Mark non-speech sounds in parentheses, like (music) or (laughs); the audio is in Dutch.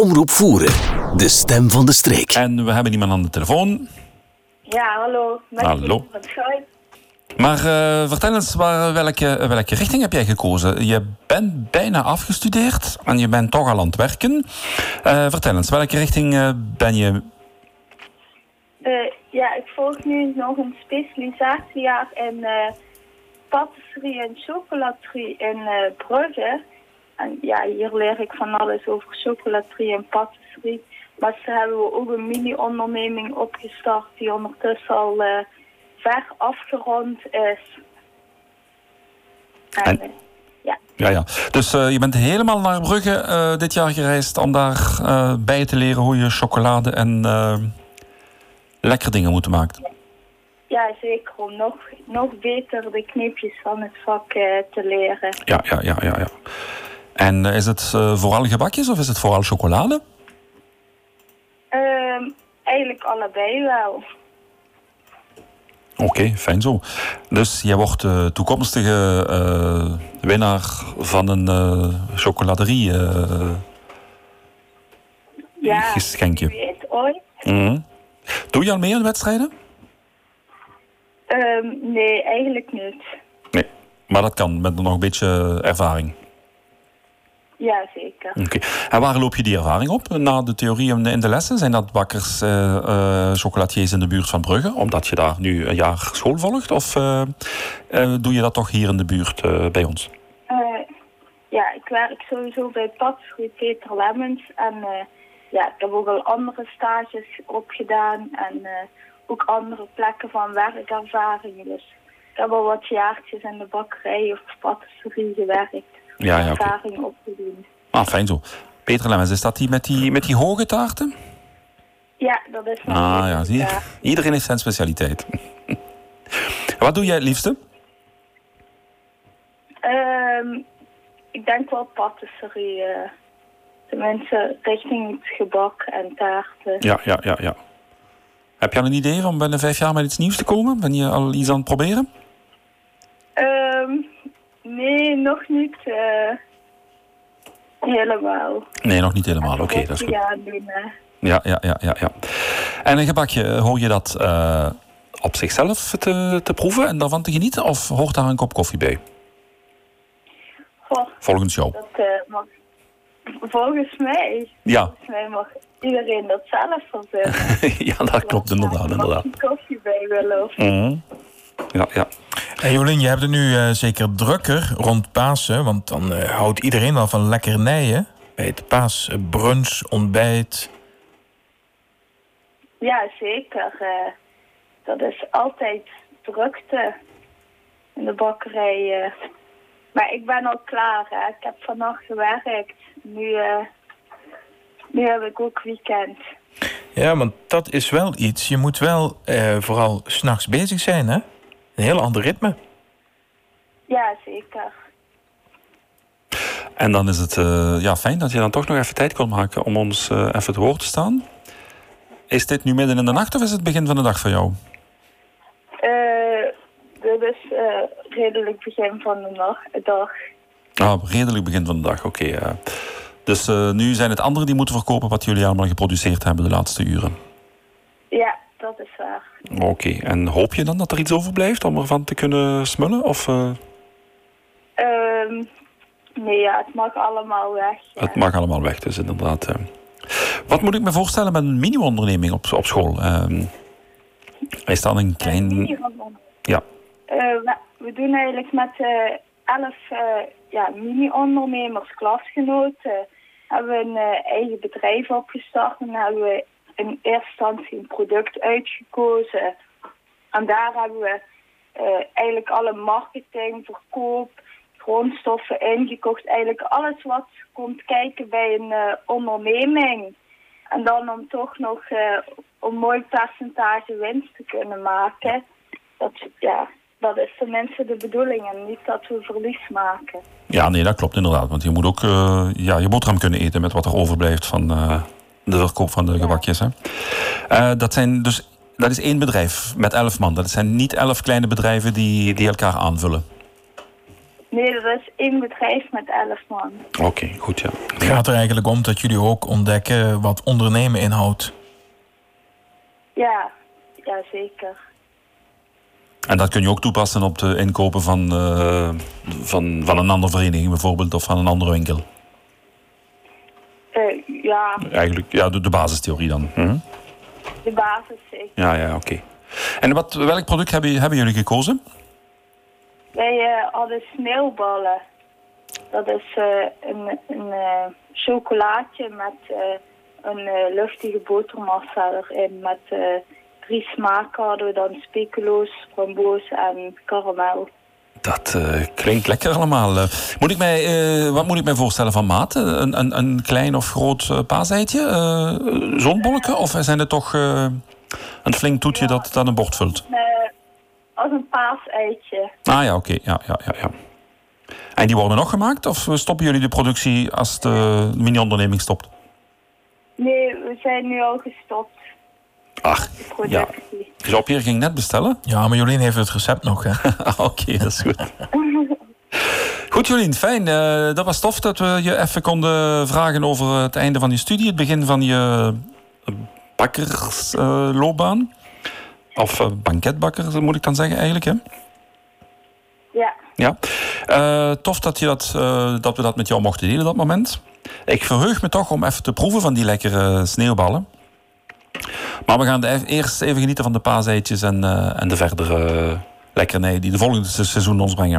Omroep Voeren, de stem van de streek. En we hebben iemand aan de telefoon. Ja, hallo. Met Hallo. Maar eh, vertel eens, waar, welke, welke richting heb jij gekozen? Je bent bijna afgestudeerd en je bent toch al aan het werken. Eh, vertel eens, welke richting eh, ben je... Eh, ja, ik volg nu nog een specialisatiejaar in eh patisserie en chocolaterie in eh, Brugge. En ja, hier leer ik van alles over chocolaterie en patisserie. Maar ze hebben we ook een mini-onderneming opgestart die ondertussen al eh, ver afgerond is. En, En- eh, ja, Ja, ja. Dus eh, je bent helemaal naar Brugge dit jaar gereisd om daar bij te leren hoe je chocolade en lekkere dingen moet maken. ja, zeker om nog, nog beter de kneepjes van het vak te leren. Ja, ja, ja, ja. ja. En eh, is het eh, vooral gebakjes of is het vooral chocolade? Ehm, eigenlijk allebei wel. Oké, fijn zo. Dus jij wordt de toekomstige eh, winnaar van een eh, chocoladerie Ja, geschenkje. weet ooit. Mhm. Doe je al mee aan wedstrijden? Ehm, nee, eigenlijk niet. Nee. Maar dat kan met nog een beetje ervaring. Ja, zeker. Oké. En waar loop je die ervaring op? Na de theorie en de- in de lessen? Zijn dat bakkers, eh, eh, chocolatiers in de buurt van Brugge? Omdat je daar nu een jaar school volgt? Of eh, doe je dat toch hier in de buurt bij ons? Ja, ik werk sowieso bij Patsgoed Peter Lemmens. En ja, ik heb ook al andere stages opgedaan. En ook andere plekken van werkervaring. Dus ik heb al wat jaartjes in de bakkerij of patisserie gewerkt. Ja, ja. Ervaring opgedaan. Ah, fijn zo. Peter Lemmens, is dat die met die, met die hoge taarten? Ja, dat is Ah ja, zie je? Iedereen heeft zijn specialiteit. (laughs) Wat doe jij het liefste? Ehm, ik denk wel patisserie. eh tenminste, richting het gebak en taarten. Ja, ja, ja, ja. Heb je al een idee om binnen vijf jaar met iets nieuws te komen? Ben je al iets aan het proberen? Nee, nog niet eh, helemaal. Nee, nog niet helemaal. Oké, dat is goed. Ja, doen. Ja, ja, ja, ja, ja. En een gebakje, hoor je dat eh, op zichzelf te, te proeven en daarvan te genieten? Of hoort daar een kop koffie bij? Volgens jou. dat eh, mag... Volgens mij, Ja, volgens mij mag iedereen dat zelf verzinnen. (laughs) ja dat klopt inderdaad. Er inderdaad. mag een koffie bij willen of Mhm. Ja, ja. En Jolien, je hebt het nu eh, zeker drukker rond Pasen. Want dan eh, houdt iedereen wel van lekkernijen. Bij het paasbrunch, ontbijt. Ja, zeker. eh, dat is altijd drukte in de bakkerij. Maar ik ben al klaar. Hè. Ik heb vannacht gewerkt. Nu, nu heb ik ook weekend. Ja, want dat is wel iets. Je moet wel vooral s'nachts bezig zijn, hè? Een heel ander ritme. Ja, zeker. En dan is het eh, ja, fijn dat je dan toch nog even tijd kon maken om ons eh, even te woord te staan. Is dit nu midden in de nacht of is het begin van de dag voor jou? Eh, dit is eh, redelijk begin van de nacht, dag. Ah, redelijk begin van de dag, oké. Dus eh, nu zijn het anderen die moeten verkopen wat jullie allemaal geproduceerd hebben de laatste uren. Ja, dat is waar. Oké, en hoop je dan dat er iets overblijft om ervan te kunnen smullen? Of eh, Ehm, nee, ja, het mag allemaal weg. ja. het mag allemaal weg, dus inderdaad. eh. Wat moet ik me voorstellen met een mini-onderneming op, op school? Ehm, is dat een klein... Ja, Eh, we, we doen eigenlijk met elf ja, mini-ondernemers, klasgenoten, hebben we een eigen bedrijf opgestart. En hebben we in eerste instantie een product uitgekozen. En daar hebben we eh, eigenlijk alle marketing, verkoop, grondstoffen ingekocht. Eigenlijk alles wat komt kijken bij een eh, onderneming. En dan om toch nog eh, een mooi percentage winst te kunnen maken. Dat, ja, dat is tenminste de bedoeling en niet dat we verlies maken. ja, nee, dat klopt inderdaad. Want je moet ook ja, je boterham kunnen eten met wat er overblijft van de verkoop van de gebakjes. Hè? Eh, dat, zijn dus, dat is één bedrijf met elf man. Dat zijn niet elf kleine bedrijven die, die elkaar aanvullen. Nee, dat is één bedrijf met elf man. Oké, goed ja. Het gaat er eigenlijk om dat jullie ook ontdekken wat ondernemen inhoudt. Ja, ja zeker. En dat kun je ook toepassen op de inkopen van, eh, van, van een andere vereniging bijvoorbeeld, of van een andere winkel. Ja, Eigenlijk, ja, de, de basistheorie dan. Mhm. de basis zeker. Ja, ja, oké. En wat, welk product hebben, hebben jullie gekozen? Wij eh, hadden sneeuwballen. Dat is eh, een, een eh, chocolaatje met een luchtige botermassa erin. Met drie smaken hadden we dan speculoos, framboos en karamel. Dat eh, klinkt lekker allemaal. Eh, moet ik mij, eh, wat moet ik mij voorstellen van maat? Een, een, een klein of groot uh, paaseitje? Uh, Zonbolken? Of zijn het toch een flink toetje ja. dat dan een bord vult? Als een paaseitje. Ah ja, oké. Okay. Ja, ja, ja, ja. En die worden nog gemaakt? Of stoppen jullie de productie als de mini-onderneming stopt? Nee, we zijn nu al gestopt. Ach, ja. Jean-Pierre ging net bestellen. Ja, maar Jolien heeft het recept nog, hè? (laughs) Oké, okay, dat is goed. (laughs) Goed, Jolien, fijn. Uh, dat was tof dat we je even konden vragen over het einde van je studie, het begin van je bakkersloopbaan. Uh, of uh, banketbakker, moet ik dan zeggen, eigenlijk, hè? Ja. Ja. Uh, tof dat, je dat, uh, dat we dat met jou mochten delen, dat moment. Ik verheug me toch om even te proeven van die lekkere sneeuwballen. Maar we gaan de, eerst even genieten van de paaseitjes en, uh, en de verdere lekkernijen die de volgende seizoen ons brengen.